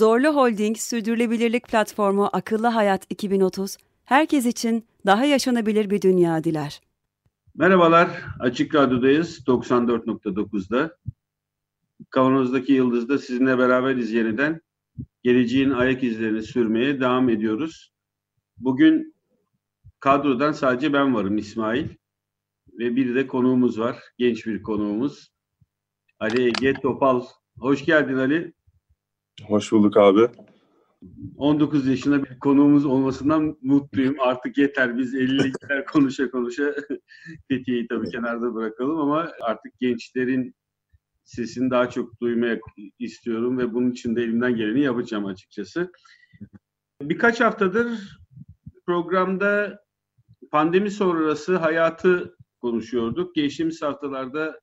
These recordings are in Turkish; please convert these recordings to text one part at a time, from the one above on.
Zorlu Holding Sürdürülebilirlik Platformu Akıllı Hayat 2030, herkes için daha yaşanabilir bir dünya diler. Merhabalar, Açık Radyo'dayız 94.9'da. Kavanoz'daki Yıldız'da sizinle beraberiz yeniden. Geleceğin ayak izlerini sürmeye devam ediyoruz. Bugün kadrodan sadece ben varım İsmail. Ve bir de konuğumuz var, genç bir konuğumuz. Ali Ege Topal. Hoş geldin Ali. Hoş bulduk abi. 19 yaşında bir konuğumuz olmasından mutluyum. Artık yeter biz 50'likler konuşa konuşa Fethiye'yi tabii kenarda bırakalım ama artık gençlerin sesini daha çok duymaya istiyorum ve bunun için de elimden geleni yapacağım açıkçası. Birkaç haftadır programda pandemi sonrası hayatı konuşuyorduk. Geçtiğimiz haftalarda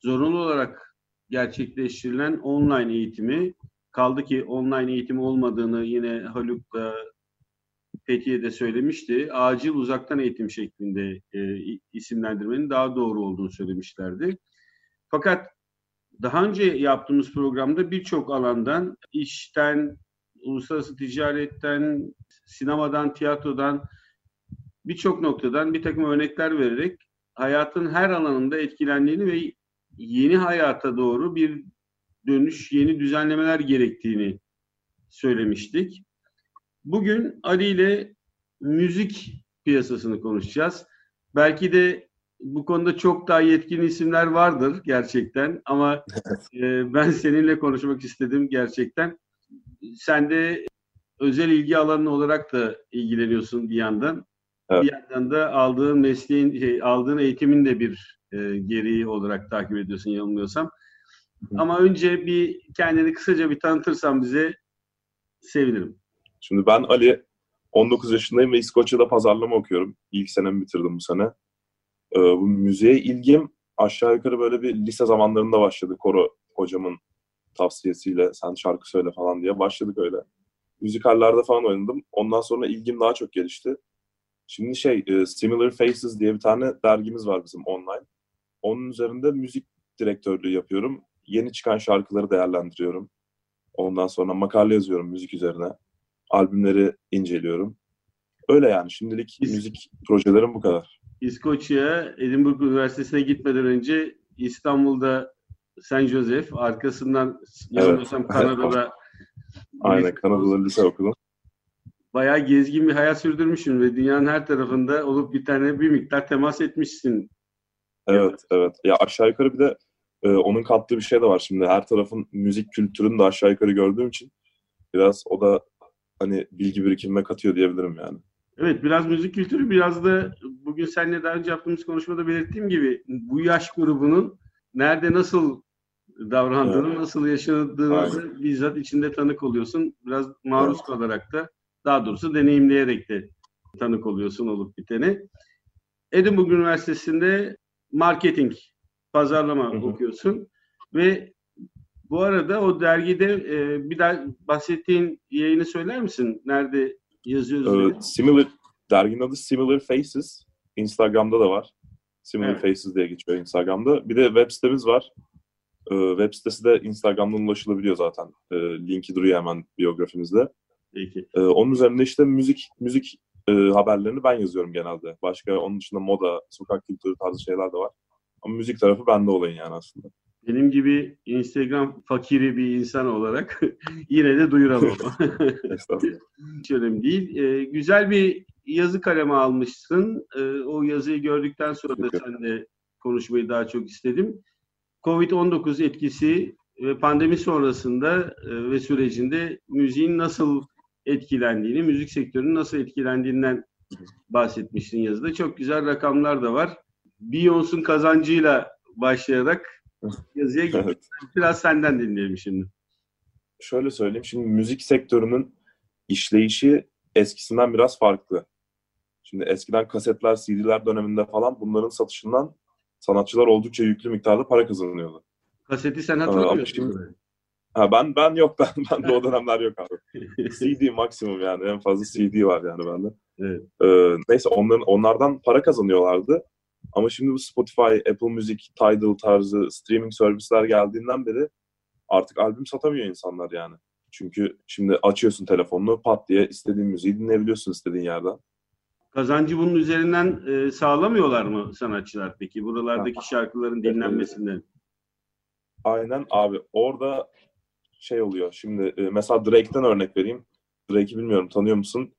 zorunlu olarak gerçekleştirilen online eğitimi kaldı ki online eğitim olmadığını yine Haluk da Fethiye'de söylemişti. Acil uzaktan eğitim şeklinde e, isimlendirmenin daha doğru olduğunu söylemişlerdi. Fakat daha önce yaptığımız programda birçok alandan, işten, uluslararası ticaretten, sinemadan, tiyatrodan, birçok noktadan bir takım örnekler vererek hayatın her alanında etkilendiğini ve yeni hayata doğru bir dönüş, yeni düzenlemeler gerektiğini söylemiştik. Bugün Ali ile müzik piyasasını konuşacağız. Belki de bu konuda çok daha yetkin isimler vardır gerçekten ama e, ben seninle konuşmak istedim gerçekten. Sen de özel ilgi alanı olarak da ilgileniyorsun bir yandan. Evet. Bir yandan da aldığın mesleğin, şey, aldığın eğitimin de bir e, gereği olarak takip ediyorsun yanılmıyorsam. Ama önce bir kendini kısaca bir tanıtırsan bize sevinirim. Şimdi ben Ali, 19 yaşındayım ve İskoçya'da pazarlama okuyorum. İlk senemi bitirdim bu sene. Ee, bu müziğe ilgim aşağı yukarı böyle bir lise zamanlarında başladı. Koro hocamın tavsiyesiyle sen şarkı söyle falan diye başladık öyle. Müzikallerde falan oynadım. Ondan sonra ilgim daha çok gelişti. Şimdi şey, e, Similar Faces diye bir tane dergimiz var bizim online. Onun üzerinde müzik direktörlüğü yapıyorum. Yeni çıkan şarkıları değerlendiriyorum. Ondan sonra makale yazıyorum müzik üzerine. Albümleri inceliyorum. Öyle yani şimdilik İs- müzik projelerim bu kadar. İskoçya, Edinburgh Üniversitesi'ne gitmeden önce İstanbul'da St. Joseph, arkasından yanılmıyorsam evet. Kanada'da Aynen Kanada'da lise okudum. Bayağı gezgin bir hayat sürdürmüşsün ve dünyanın her tarafında olup bir tane bir miktar temas etmişsin. Evet, evet. Ya aşağı yukarı bir de e, onun kattığı bir şey de var şimdi. Her tarafın müzik kültürünü de aşağı yukarı gördüğüm için biraz o da hani bilgi birikimine katıyor diyebilirim yani. Evet biraz müzik kültürü biraz da bugün seninle daha önce yaptığımız konuşmada belirttiğim gibi bu yaş grubunun nerede nasıl davrandığını, evet. nasıl yaşadığını bizzat içinde tanık oluyorsun. Biraz maruz evet. kalarak da daha doğrusu deneyimleyerek de tanık oluyorsun olup biteni. Edinburgh Üniversitesi'nde marketing pazarlama hı hı. okuyorsun ve bu arada o dergide e, bir daha bahsettiğin yayını söyler misin? Nerede yazıyoruz? Evet, similar derginin adı Similar Faces. Instagram'da da var. Similar evet. Faces diye geçiyor Instagram'da. Bir de web sitemiz var. E, web sitesi de Instagram'dan ulaşılabiliyor zaten. E, linki duruyor hemen biyografimizde. Peki. E, onun üzerinde işte müzik müzik e, haberlerini ben yazıyorum genelde. Başka onun dışında moda, sokak kültürü tarzı şeyler de var. Ama müzik tarafı bende olayın yani aslında. Benim gibi Instagram fakiri bir insan olarak yine de duyuralım. Hiç önemli değil. Ee, güzel bir yazı kalemi almışsın. Ee, o yazıyı gördükten sonra da seninle konuşmayı daha çok istedim. Covid-19 etkisi ve pandemi sonrasında e, ve sürecinde müziğin nasıl etkilendiğini, müzik sektörünün nasıl etkilendiğinden bahsetmiştin yazıda. Çok güzel rakamlar da var. Beyoncé'un kazancıyla başlayarak yazıya gittik. Evet. Biraz senden dinleyelim şimdi. Şöyle söyleyeyim. Şimdi müzik sektörünün işleyişi eskisinden biraz farklı. Şimdi eskiden kasetler, CD'ler döneminde falan bunların satışından sanatçılar oldukça yüklü miktarda para kazanıyordu. Kaseti sen Ee, hatırlamıyorsun. şimdi- değil mi? Ha ben ben yok ben, ben de o dönemler yok abi. CD maksimum yani en fazla CD var yani bende. Evet. Ee, neyse onların onlardan para kazanıyorlardı. Ama şimdi bu Spotify, Apple Music, Tidal tarzı streaming servisler geldiğinden beri artık albüm satamıyor insanlar yani. Çünkü şimdi açıyorsun telefonunu pat diye istediğin müziği dinleyebiliyorsun istediğin yerden. Kazancı bunun üzerinden e, sağlamıyorlar mı sanatçılar peki? Buralardaki şarkıların dinlenmesinden. Aynen abi orada şey oluyor. Şimdi e, mesela Drake'den örnek vereyim. Drake'i bilmiyorum tanıyor musun?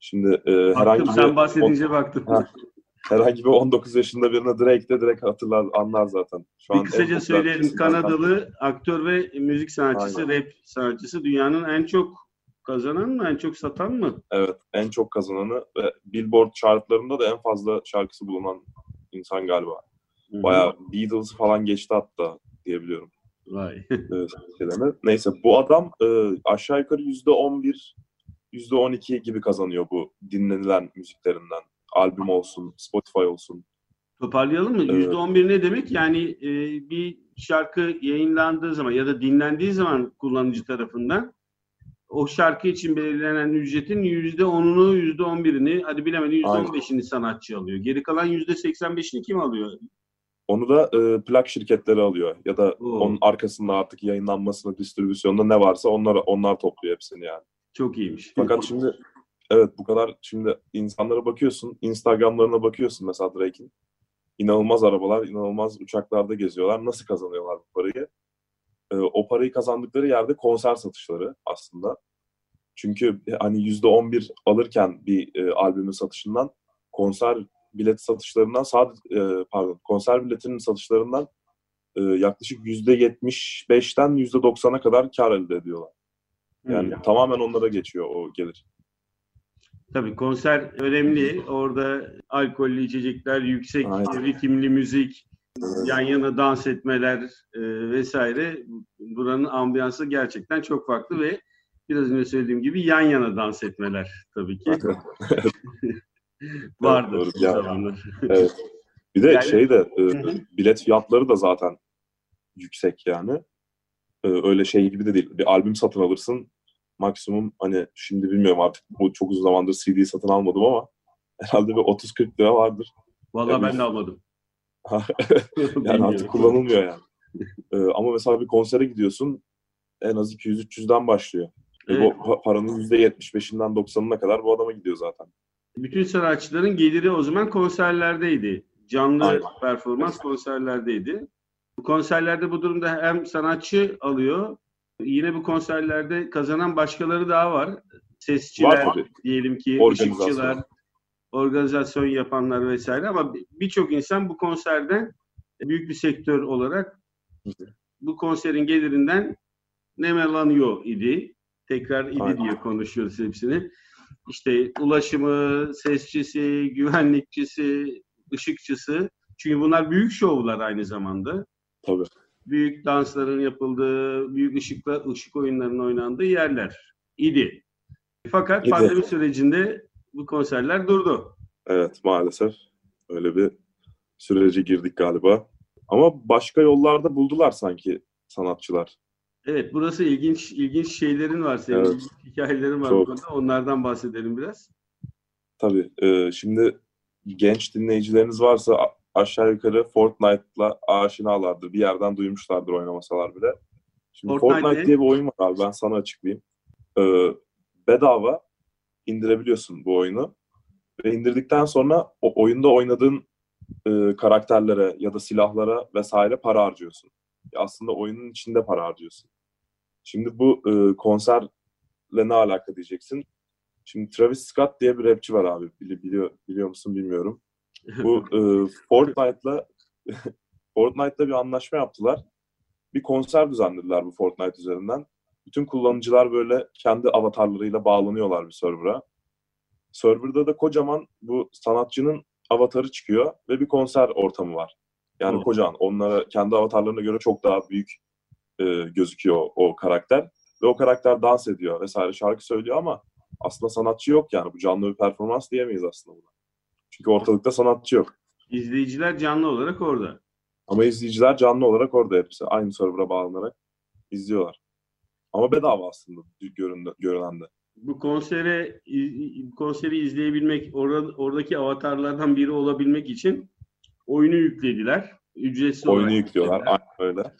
Şimdi e, herhangi Baktım sen bir bahsedince baktım. Ha, herhangi bir 19 yaşında birine Drake de direkt hatırlar anlar zaten. Şu Bir en kısaca söyleyelim. Kanadalı aktör ve müzik sanatçısı, rap sanatçısı dünyanın en çok kazanan mı, en çok satan mı? Evet, en çok kazananı ve Billboard chartlarında da en fazla şarkısı bulunan insan galiba. Bayağı Beatles falan geçti hatta diyebiliyorum. Vay. e, şeylerini. Neyse bu adam e, aşağı yukarı yüzde on bir, yüzde on iki gibi kazanıyor bu dinlenilen müziklerinden. Albüm olsun, Spotify olsun. Toparlayalım mı? Evet. %11 ne demek? Yani e, bir şarkı yayınlandığı zaman ya da dinlendiği zaman kullanıcı tarafından o şarkı için belirlenen ücretin %10'unu, %11'ini, hadi bilemedin %15'ini sanatçı alıyor. Geri kalan %85'ini kim alıyor? Onu da e, plak şirketleri alıyor ya da Oo. onun arkasında artık yayınlanmasını, distribüsyonda ne varsa onlar onlar topluyor hepsini yani. Çok iyiymiş. Fakat şimdi evet bu kadar şimdi insanlara bakıyorsun, Instagram'larına bakıyorsun mesela Drake'in. İnanılmaz arabalar, inanılmaz uçaklarda geziyorlar. Nasıl kazanıyorlar bu parayı? Ee, o parayı kazandıkları yerde konser satışları aslında. Çünkü hani yüzde on bir alırken bir e, albümün satışından konser bilet satışlarından sadece e, pardon konser biletinin satışlarından e, yaklaşık yüzde yetmiş beşten yüzde doksana kadar kar elde ediyorlar. Yani Hmm. tamamen onlara geçiyor o gelir. Tabii konser önemli. Orada alkollü içecekler, yüksek Aynen. ritimli müzik, yan yana dans etmeler e, vesaire. Buranın ambiyansı gerçekten çok farklı ve biraz önce söylediğim gibi yan yana dans etmeler tabii ki. Vardır doğru. bu Ya- zamanlar. Evet. Bir de Yani- şey de e, bilet fiyatları da zaten yüksek yani. E, öyle şey gibi de değil. Bir albüm satın alırsın maksimum hani şimdi bilmiyorum artık bu çok uzun zamandır CD satın almadım ama herhalde bir 30-40 lira vardır. Vallahi ben Evet. de almadım. yani artık kullanılmıyor yani. E, ama mesela bir konsere gidiyorsun en az 200-300'den başlıyor. Ve Evet. bu pa- paranın %75'inden 90'ına kadar bu adama gidiyor zaten. Bütün sanatçıların geliri o zaman konserlerdeydi. Canlı Aynen. performans konserlerdeydi. Bu konserlerde bu durumda hem sanatçı alıyor, yine bu konserlerde kazanan başkaları daha var. Sesçiler, Var diyelim ki Organizasyon. ışıkçılar, organizasyon yapanlar vesaire ama birçok insan bu konserden büyük bir sektör olarak bu konserin gelirinden nemalanıyor idi. Tekrar idi Aynen. diye konuşuyoruz hepsini. İşte ulaşımı, sesçisi, güvenlikçisi, ışıkçısı. Çünkü bunlar büyük şovlar aynı zamanda. Tabii. Büyük dansların yapıldığı, büyük ışıklar, ışık oyunlarının oynandığı yerler idi. Fakat İdi. pandemi sürecinde bu konserler durdu. Evet maalesef öyle bir sürece girdik galiba. Ama başka yollarda buldular sanki sanatçılar. Evet, burası ilginç ilginç şeylerin var senin, Evet. ilginç hikayelerin var Çok. bu konuda. Onlardan bahsedelim biraz. Tabii. e, şimdi genç dinleyicileriniz varsa aşağı yukarı Fortnite'la aşinalardır. Bir yerden duymuşlardır oynamasalar bile. Şimdi Fortnite Fortnite, ne? diye bir oyun var abi. Ben sana açıklayayım. E, bedava indirebiliyorsun bu oyunu. Ve indirdikten sonra o oyunda oynadığın e, karakterlere ya da silahlara vesaire para harcıyorsun. Aslında oyunun içinde para harcıyorsun. Şimdi bu e, konserle ne alaka diyeceksin. Şimdi Travis Scott diye bir rapçi var abi. Bili- biliyor, biliyor musun bilmiyorum. Bu e, Fortnite'la Fortnite'la bir anlaşma yaptılar. Bir konser düzenlediler bu Fortnite üzerinden. Bütün kullanıcılar böyle kendi avatarlarıyla bağlanıyorlar bir server'a. Server'da da kocaman bu sanatçının avatarı çıkıyor ve bir konser ortamı var. Yani Oh. kocaman. Onlara kendi avatarlarına göre çok daha büyük e, gözüküyor o karakter. Ve o karakter dans ediyor vesaire şarkı söylüyor ama aslında sanatçı yok yani. Bu canlı bir performans diyemeyiz aslında buna. Çünkü ortalıkta sanatçı yok. İzleyiciler canlı olarak orada. Ama izleyiciler canlı olarak orada hepsi. Aynı server'a bağlanarak izliyorlar. Ama bedava aslında görünen, de. Bu konsere konseri izleyebilmek, orada, oradaki avatarlardan biri olabilmek için oyunu yüklediler. Ücretsiz oyunu yüklüyorlar. Aynen öyle.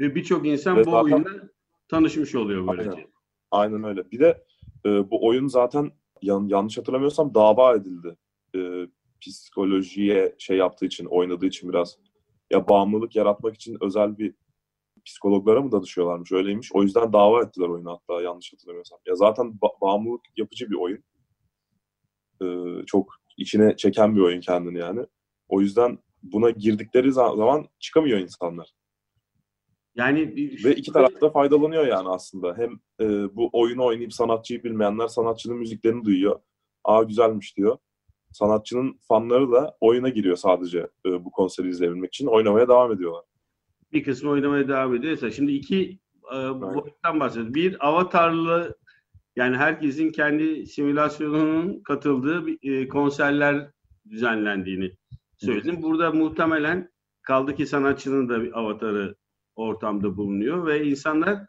Ve birçok insan Ve bu zaten... oyunla tanışmış oluyor böylece. Aynen. Aynen öyle. Bir de e, bu oyun zaten yan, yanlış hatırlamıyorsam dava edildi. E, psikolojiye şey yaptığı için, oynadığı için biraz ya bağımlılık yaratmak için özel bir psikologlara mı danışıyorlarmış öyleymiş. O yüzden dava ettiler oyunu hatta yanlış hatırlamıyorsam. Ya zaten ba- bağımlılık yapıcı bir oyun. Ee, çok içine çeken bir oyun kendini yani. O yüzden buna girdikleri zaman çıkamıyor insanlar. Yani ve iki taraf da faydalanıyor yani aslında. Hem e, bu oyunu oynayıp sanatçıyı bilmeyenler sanatçının müziklerini duyuyor. Aa güzelmiş diyor. Sanatçının fanları da oyuna giriyor sadece e, bu konseri izleyebilmek için. Oynamaya devam ediyorlar bir kısmı oynamaya devam ediyorsa. Şimdi iki e, boyuttan bahsediyoruz. Bir avatarlı yani herkesin kendi simülasyonunun katıldığı bir, e, konserler düzenlendiğini söyledim. Burada muhtemelen kaldı ki sanatçının da bir avatarı ortamda bulunuyor ve insanlar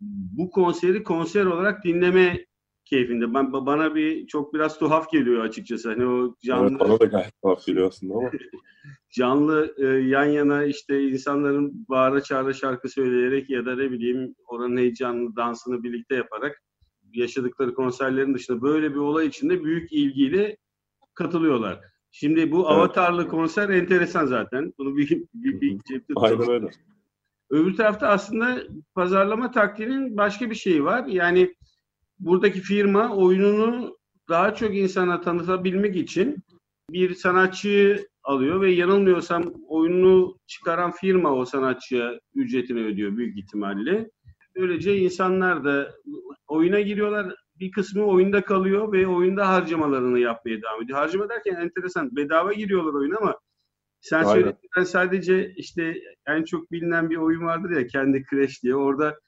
bu konseri konser olarak dinleme keyfinde. Ben bana bir çok biraz tuhaf geliyor açıkçası. Hani o canlı evet, bana da gayet tuhaf geliyor aslında ama canlı e, yan yana işte insanların bağıra çağıra şarkı söyleyerek ya da ne bileyim oranın heyecanlı dansını birlikte yaparak yaşadıkları konserlerin dışında böyle bir olay içinde büyük ilgiyle katılıyorlar. Şimdi bu evet. avatarlı konser enteresan zaten. Bunu bir, bir, bir cepte Aynen öyle. Öbür tarafta aslında pazarlama taktiğinin başka bir şeyi var. Yani buradaki firma oyununu daha çok insana tanıtabilmek için bir sanatçıyı alıyor ve yanılmıyorsam oyunu çıkaran firma o sanatçıya ücretini ödüyor büyük ihtimalle. Böylece insanlar da oyuna giriyorlar. Bir kısmı oyunda kalıyor ve oyunda harcamalarını yapmaya devam ediyor. Harcama derken enteresan. Bedava giriyorlar oyuna ama sen söylediğinden sadece işte en çok bilinen bir oyun vardır ya kendi Crash diye. Orada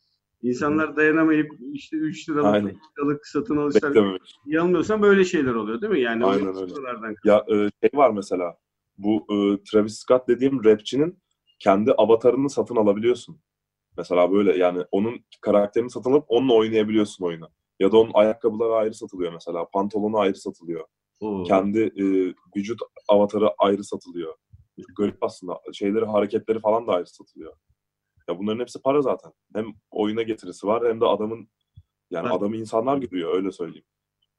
insanlar dayanamayıp işte 3 liralık, 5 liralık satın alışlar. Yanılmıyorsam böyle şeyler oluyor değil mi? Yani Aynen öyle. Ya e, şey var mesela bu e, Travis Scott dediğim rapçinin kendi avatarını satın alabiliyorsun. Mesela böyle yani onun karakterini satın alıp onunla oynayabiliyorsun oyunu. Ya da onun ayakkabıları ayrı satılıyor mesela. Pantolonu ayrı satılıyor. Oo. Kendi e, vücut avatarı ayrı satılıyor. Garip aslında. Şeyleri, hareketleri falan da ayrı satılıyor. Ya bunların hepsi para zaten. Hem oyuna getirisi var hem de adamın yani adamı insanlar görüyor öyle söyleyeyim.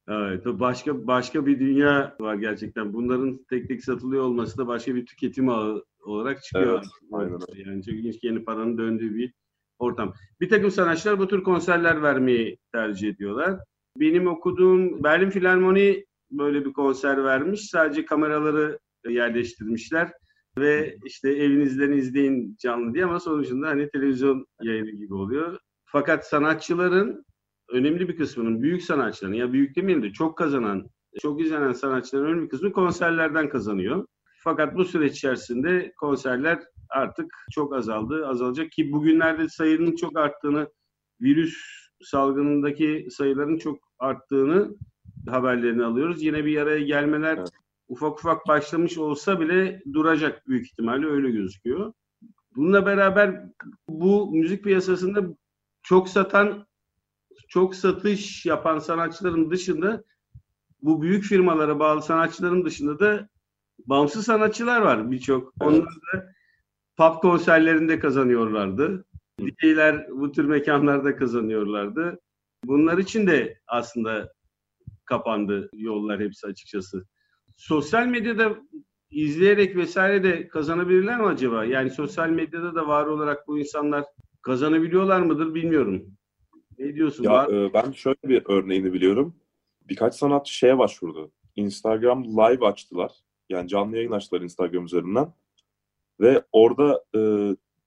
Evet, başka başka bir dünya var gerçekten. Bunların tek tek satılıyor olması da başka bir tüketim ağı olarak çıkıyor. Evet, aynen öyle. Yani çok ilginç yeni paranın döndüğü bir ortam. Bir takım sanatçılar bu tür konserler vermeyi tercih ediyorlar. Benim okuduğum Berlin Filarmoni böyle bir konser vermiş. Sadece kameraları yerleştirmişler ve işte evinizden izleyin canlı diye ama sonucunda hani televizyon yayını gibi oluyor. Fakat sanatçıların önemli bir kısmının büyük sanatçıların ya büyük demeyelim de çok kazanan, çok izlenen sanatçıların önemli bir kısmı konserlerden kazanıyor. Fakat bu süreç içerisinde konserler artık çok azaldı, azalacak ki bugünlerde sayının çok arttığını, virüs salgınındaki sayıların çok arttığını haberlerini alıyoruz. Yine bir araya gelmeler. Ufak ufak başlamış olsa bile duracak büyük ihtimalle öyle gözüküyor. Bununla beraber bu müzik piyasasında çok satan çok satış yapan sanatçıların dışında bu büyük firmalara bağlı sanatçıların dışında da bağımsız sanatçılar var birçok. Evet. Onlar da pub konserlerinde kazanıyorlardı. DJ'ler bu tür mekanlarda kazanıyorlardı. Bunlar için de aslında kapandı yollar hepsi açıkçası. Sosyal medyada izleyerek vesaire de kazanabilirler mi acaba? Yani sosyal medyada da var olarak bu insanlar kazanabiliyorlar mıdır bilmiyorum. Ne diyorsun? Ya, e, ben şöyle bir örneğini biliyorum. Birkaç sanatçı şeye başvurdu. Instagram Live açtılar. Yani canlı yayın açtılar Instagram üzerinden. Ve orada e,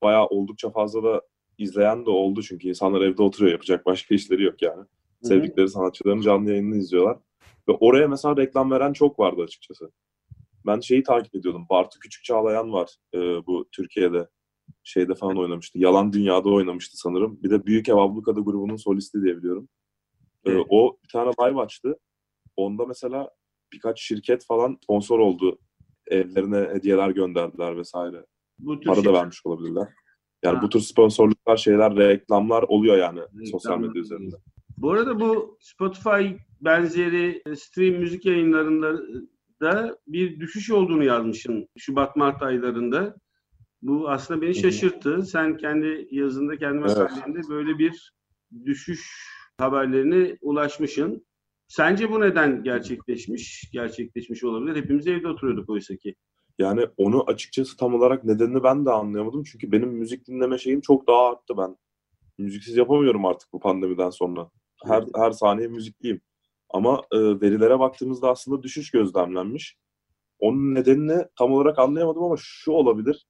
bayağı oldukça fazla da izleyen de oldu. Çünkü insanlar evde oturuyor. Yapacak başka işleri yok yani. Hı-hı. Sevdikleri sanatçıların canlı yayınını izliyorlar. Ve oraya mesela reklam veren çok vardı açıkçası. Ben şeyi takip ediyordum. Bartu Küçük Çağlayan var e, bu Türkiye'de şeyde falan oynamıştı. Yalan Dünya'da oynamıştı sanırım. Bir de Büyük Ev Ablukada grubunun solisti diye biliyorum. Evet. O bir tane live açtı. Onda mesela birkaç şirket falan sponsor oldu. Evlerine hediyeler gönderdiler vesaire. Bu tür Para da vermiş olabilirler. Yani ha. bu tür sponsorluklar, şeyler, reklamlar oluyor yani Reklamlar. sosyal medya üzerinde. Bu arada bu Spotify benzeri stream müzik yayınlarında da bir düşüş olduğunu yazmışsın Şubat-Mart aylarında. Bu aslında beni şaşırttı. Sen kendi yazında, kendi makalende evet. böyle bir düşüş haberlerine ulaşmışsın. Sence bu neden gerçekleşmiş? Gerçekleşmiş olabilir. Hepimiz evde oturuyorduk oysa ki. Yani onu açıkçası tam olarak nedenini ben de anlayamadım. Çünkü benim müzik dinleme şeyim çok daha arttı ben. Müziksiz yapamıyorum artık bu pandemiden sonra. Her her saniye müzikliyim. Ama e, verilere baktığımızda aslında düşüş gözlemlenmiş. Onun nedenini tam olarak anlayamadım ama şu olabilir.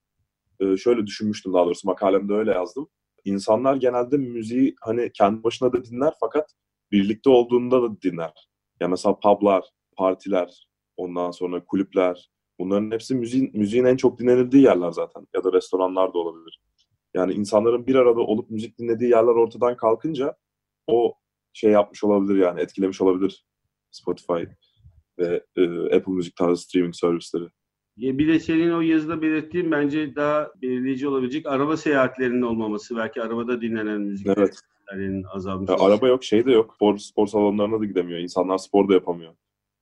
E, şöyle düşünmüştüm daha doğrusu makalemde öyle yazdım. İnsanlar genelde müziği hani kendi başına da dinler fakat birlikte olduğunda da dinler. Ya mesela publar, partiler, ondan sonra kulüpler, bunların hepsi müziğin, müziğin en çok dinlenildiği yerler zaten. Ya da restoranlar da olabilir. Yani insanların bir arada olup müzik dinlediği yerler ortadan kalkınca o şey yapmış olabilir yani etkilemiş olabilir Spotify ve e, Apple Müzik tarzı streaming servisleri. Bir de senin o yazıda belirttiğin bence daha belirleyici olabilecek araba seyahatlerinin olmaması. Belki arabada dinlenen müzik evet. azalmış. Ya, araba yok, şey de yok. Spor, spor salonlarına da gidemiyor. İnsanlar spor da yapamıyor.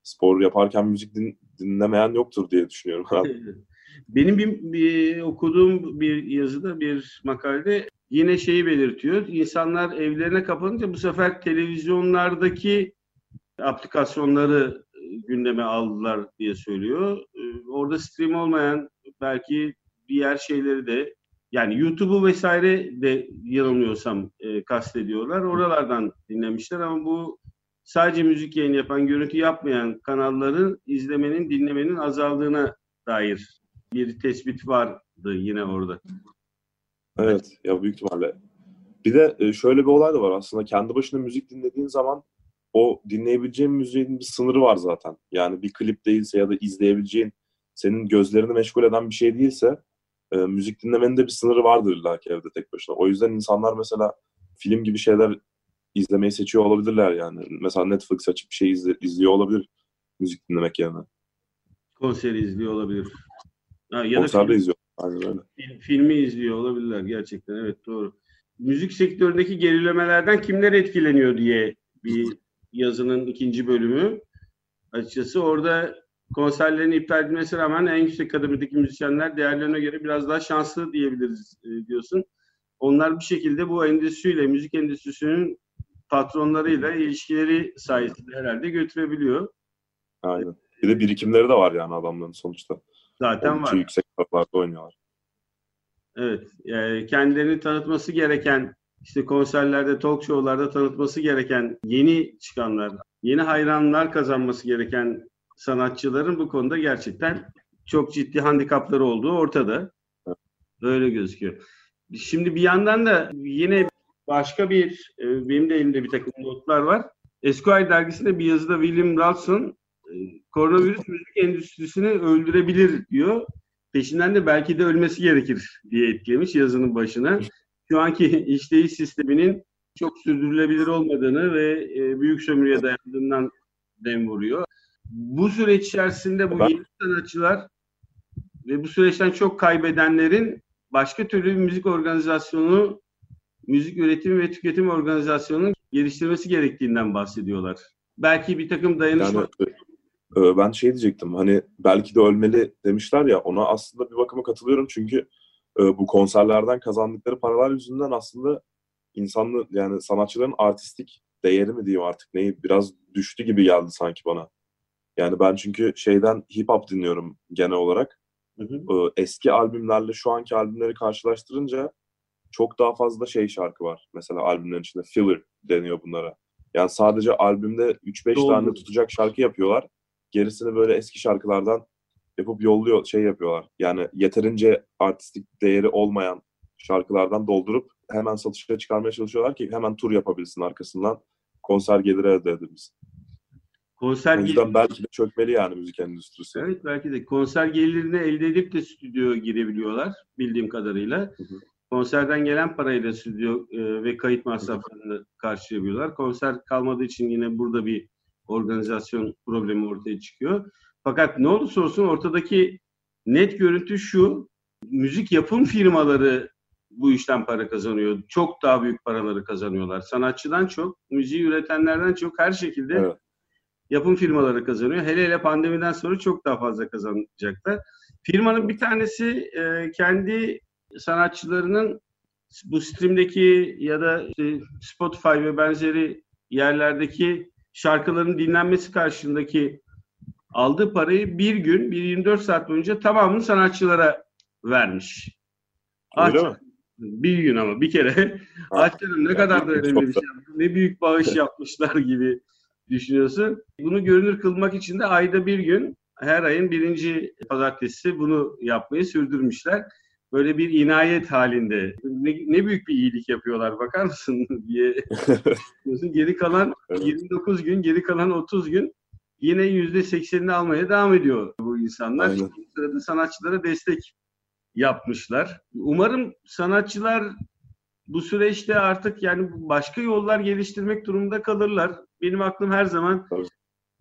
Spor yaparken müzik din, dinlemeyen yoktur diye düşünüyorum. Benim bir, bir okuduğum bir yazıda, bir makalede yine şeyi belirtiyor. İnsanlar evlerine kapanınca bu sefer televizyonlardaki aplikasyonları gündeme aldılar diye söylüyor. Ee, orada stream olmayan belki diğer şeyleri de yani YouTube'u vesaire de yanılmıyorsam e, kastediyorlar. Oralardan dinlemişler ama bu sadece müzik yayın yapan, görüntü yapmayan kanalların izlemenin, dinlemenin azaldığına dair bir tespit vardı yine orada. Evet, ya büyük ihtimalle. Bir de e, şöyle bir olay da var aslında. Kendi başına müzik dinlediğin zaman o dinleyebileceğin müziğin bir sınırı var zaten. Yani bir klip değilse ya da izleyebileceğin senin gözlerini meşgul eden bir şey değilse e, müzik dinlemenin de bir sınırı vardır illa ki evde tek başına. O yüzden insanlar mesela film gibi şeyler izlemeyi seçiyor olabilirler yani. Mesela Netflix açıp bir şey izle, izliyor olabilir müzik dinlemek yerine. Konseri izliyor olabilir. Ha, ya Konser da film, izliyor. Öyle. Filmi izliyor olabilirler gerçekten. Evet doğru. Müzik sektöründeki gerilemelerden kimler etkileniyor diye bir yazının ikinci bölümü. Açıkçası orada konserlerin iptal edilmesine rağmen en yüksek kademedeki müzisyenler değerlerine göre biraz daha şanslı diyebiliriz e, diyorsun. Onlar bir şekilde bu endüstriyle, müzik endüstrisinin patronlarıyla ilişkileri sayesinde herhalde götürebiliyor. Aynen. Bir de birikimleri de var yani adamların sonuçta. Zaten Oldukça var. yüksek paralarda oynuyorlar. Evet. Yani kendilerini tanıtması gereken işte konserlerde, talk show'larda tanıtması gereken yeni çıkanlar, yeni hayranlar kazanması gereken sanatçıların bu konuda gerçekten çok ciddi handikapları olduğu ortada. Öyle gözüküyor. Şimdi bir yandan da yine başka bir, e, benim de elimde bir takım notlar var. Esquire dergisinde bir yazıda William Ralston e, koronavirüs müzik endüstrisini öldürebilir diyor. Peşinden de belki de ölmesi gerekir diye etkilemiş yazının başına şu anki işleyiş sisteminin çok sürdürülebilir olmadığını ve e, büyük sömürüye dayandığından dem vuruyor. Bu süreç içerisinde bu yeni sanatçılar ve bu süreçten çok kaybedenlerin başka türlü bir müzik organizasyonu, müzik üretimi ve tüketim organizasyonunun geliştirmesi gerektiğinden bahsediyorlar. Belki bir takım dayanışma... Yani, ben şey diyecektim hani belki de ölmeli demişler ya ona aslında bir bakıma katılıyorum çünkü e, bu konserlerden kazandıkları paralar yüzünden aslında insanlı yani sanatçıların artistik değeri mi diyeyim artık neyi biraz düştü gibi geldi sanki bana. Yani ben çünkü şeyden hip hop dinliyorum genel olarak. Hı hı. E, eski albümlerle şu anki albümleri karşılaştırınca çok daha fazla şey şarkı var. Mesela albümlerin içinde filler deniyor bunlara. Yani sadece albümde 3-5 tane tutacak şarkı yapıyorlar. Gerisini böyle eski şarkılardan yapıp yolluyor şey yapıyorlar. Yani yeterince artistik değeri olmayan şarkılardan doldurup hemen satışa çıkarmaya çalışıyorlar ki hemen tur yapabilsin arkasından konser geliri elde edebilsin. Konser o yüzden gelir... belki de çökmeli yani müzik endüstrisi. Evet belki de konser gelirini elde edip de stüdyoya girebiliyorlar bildiğim kadarıyla. Hı hı. konserden gelen parayla stüdyo e, ve kayıt masraflarını karşılayabiliyorlar. Konser kalmadığı için yine burada bir organizasyon problemi ortaya çıkıyor. Fakat ne olursa olsun ortadaki net görüntü şu, müzik yapım firmaları bu işten para kazanıyor. Çok daha büyük paraları kazanıyorlar. Sanatçıdan çok, müziği üretenlerden çok her şekilde evet. yapım firmaları kazanıyor. Hele hele pandemiden sonra çok daha fazla kazanacaklar. Firmanın bir tanesi e, kendi sanatçılarının bu streamdeki ya da Spotify ve benzeri yerlerdeki şarkıların dinlenmesi karşılığındaki aldığı parayı bir gün, bir 24 saat boyunca tamamını sanatçılara vermiş. Öyle Aç, mi? Bir gün ama bir kere. Açlarım ne kadar da önemli bir şey. Ne büyük bağış yapmışlar gibi düşünüyorsun. Bunu görünür kılmak için de ayda bir gün her ayın birinci pazartesi bunu yapmayı sürdürmüşler. Böyle bir inayet halinde. Ne, ne büyük bir iyilik yapıyorlar bakar mısın diye. geri kalan 29 gün, geri kalan 30 gün yine yüzde seksenini almaya devam ediyor bu insanlar. Aynen. Bu sırada sanatçılara destek yapmışlar. Umarım sanatçılar bu süreçte artık yani başka yollar geliştirmek durumunda kalırlar. Benim aklım her zaman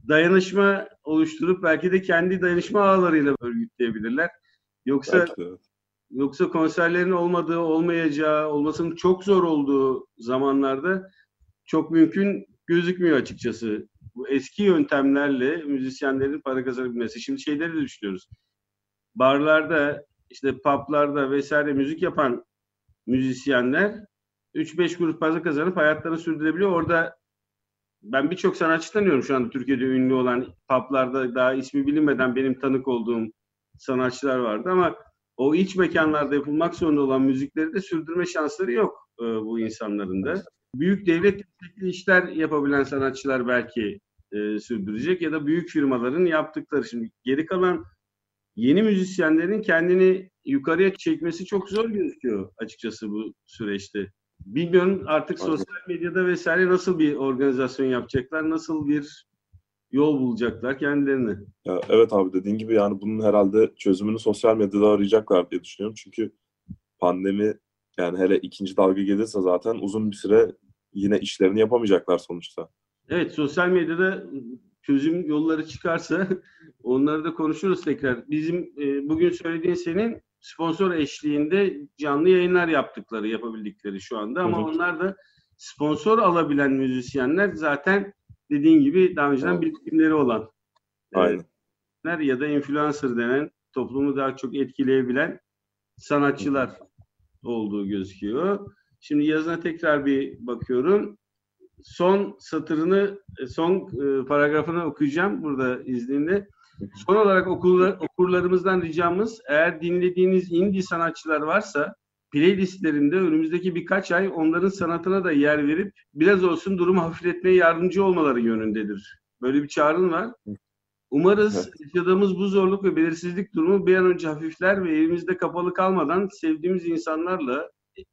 dayanışma oluşturup belki de kendi dayanışma ağlarıyla örgütleyebilirler. Yoksa. Yoksa konserlerin olmadığı, olmayacağı, olmasının çok zor olduğu zamanlarda çok mümkün gözükmüyor açıkçası bu eski yöntemlerle müzisyenlerin para kazanabilmesi. Şimdi şeyleri de düşünüyoruz. Barlarda, işte publarda vesaire müzik yapan müzisyenler 3-5 kuruş fazla kazanıp hayatlarını sürdürebiliyor. Orada ben birçok sanatçı tanıyorum şu anda Türkiye'de ünlü olan publarda daha ismi bilinmeden benim tanık olduğum sanatçılar vardı ama o iç mekanlarda yapılmak zorunda olan müzikleri de sürdürme şansları yok e, bu insanların da. Büyük devlet destekli işler yapabilen sanatçılar belki e, sürdürecek ya da büyük firmaların yaptıkları. Şimdi geri kalan yeni müzisyenlerin kendini yukarıya çekmesi çok zor gözüküyor açıkçası bu süreçte. Bilmiyorum artık sosyal medyada vesaire nasıl bir organizasyon yapacaklar, nasıl bir yol bulacaklar kendilerine. Ya evet abi dediğin gibi yani bunun herhalde çözümünü sosyal medyada arayacaklar diye düşünüyorum. Çünkü pandemi yani hele ikinci dalga gelirse zaten uzun bir süre yine işlerini yapamayacaklar sonuçta. Evet sosyal medyada çözüm yolları çıkarsa onları da konuşuruz tekrar. Bizim e, bugün söylediğin senin sponsor eşliğinde canlı yayınlar yaptıkları, yapabildikleri şu anda ama hı hı. onlar da sponsor alabilen müzisyenler zaten dediğin gibi daha önceden birikimleri olan e, Aynen. E, ya da influencer denen toplumu daha çok etkileyebilen sanatçılar olduğu gözüküyor. Şimdi yazına tekrar bir bakıyorum son satırını, e, son e, paragrafını okuyacağım burada izninle. Son olarak okullar, okurlarımızdan ricamız eğer dinlediğiniz indie sanatçılar varsa playlistlerinde önümüzdeki birkaç ay onların sanatına da yer verip biraz olsun durumu hafifletmeye yardımcı olmaları yönündedir. Böyle bir çağrın var. Umarız evet. yaşadığımız bu zorluk ve belirsizlik durumu bir an önce hafifler ve evimizde kapalı kalmadan sevdiğimiz insanlarla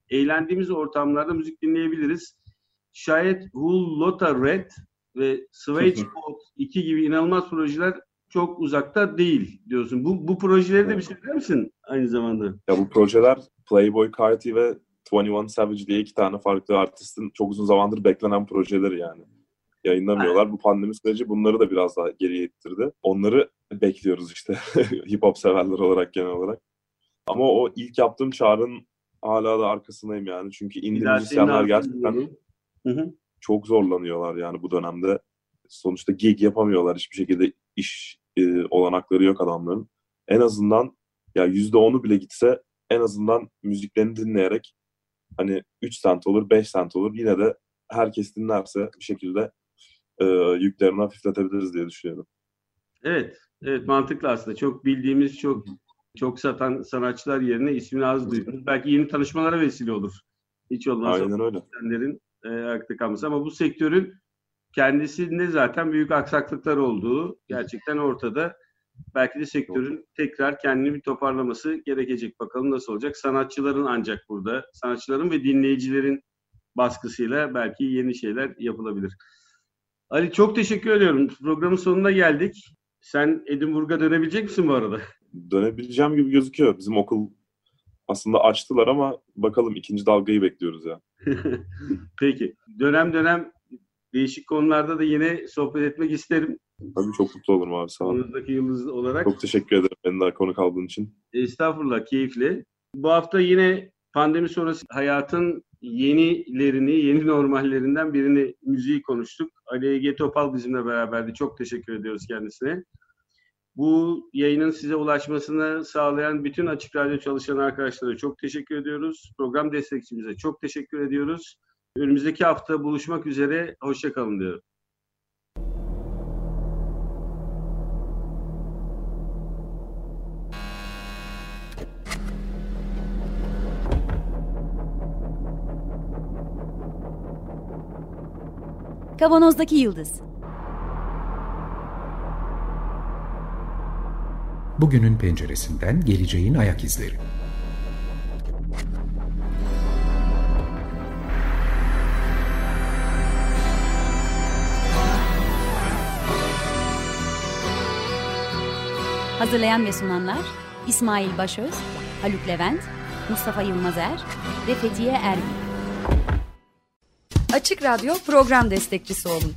eğlendiğimiz ortamlarda müzik dinleyebiliriz şayet Hull Lotta Red ve Switchboard 2 gibi inanılmaz projeler çok uzakta değil diyorsun. Bu, bu projeleri de bir şey der misin aynı zamanda? Ya bu projeler Playboy Carti ve 21 Savage diye iki tane farklı artistin çok uzun zamandır beklenen projeleri yani. Yayınlamıyorlar. Aynen. Bu pandemi süreci bunları da biraz daha geriye ittirdi. Onları bekliyoruz işte hip hop severler olarak genel olarak. Ama o ilk yaptığım çağrının hala da arkasındayım yani. Çünkü indie müzisyenler gerçekten. Çok zorlanıyorlar yani bu dönemde. Sonuçta gig yapamıyorlar. Hiçbir şekilde iş e, olanakları yok adamların. En azından ya yüzde onu bile gitse en azından müziklerini dinleyerek hani 3 sent olur, 5 sent olur. Yine de herkes dinlerse bir şekilde e, yüklerini hafifletebiliriz diye düşünüyorum. Evet, evet mantıklı aslında. Çok bildiğimiz, çok çok satan sanatçılar yerine ismini az duydunuz. Belki yeni tanışmalara vesile olur. Hiç olmazsa Aynen öyle. e, ayakta kalması. Ama bu sektörün kendisinde zaten büyük aksaklıklar olduğu gerçekten ortada. Belki de sektörün tekrar kendini bir toparlaması gerekecek. Bakalım nasıl olacak. Sanatçıların ancak burada, sanatçıların ve dinleyicilerin baskısıyla belki yeni şeyler yapılabilir. Ali çok teşekkür ediyorum. Programın sonuna geldik. Sen Edinburgh'a dönebilecek misin bu arada? Dönebileceğim gibi gözüküyor. Bizim okul aslında açtılar ama bakalım ikinci dalgayı bekliyoruz ya. Peki. Dönem dönem değişik konularda da yine sohbet etmek isterim. Tabii çok mutlu olurum abi sağ ol. Aranızdaki yıldız olarak. Çok teşekkür ederim beni daha konuk aldığın için. Estağfurullah, keyifli. Bu hafta yine pandemi sonrası hayatın yenilerini, yeni normallerinden birini, müziği konuştuk. Ali Ege Topal bizimle beraberdi. Çok teşekkür ediyoruz kendisine. Bu yayının size ulaşmasını sağlayan bütün Açık Radyo çalışan arkadaşlara çok teşekkür ediyoruz. Program destekçimize çok teşekkür ediyoruz. Önümüzdeki hafta buluşmak üzere. Hoşçakalın diyorum. Kavanozdaki Yıldız Bugünün penceresinden geleceğin ayak izleri. Hazırlayan ve sunanlar İsmail Başöz, Haluk Levent, Mustafa Yılmazer ve Fethiye Erbil. Açık Radyo program destekçisi olun.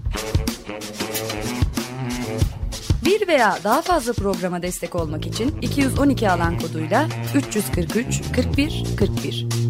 Bir veya daha fazla programa destek olmak için 212 alan koduyla 343 41 41.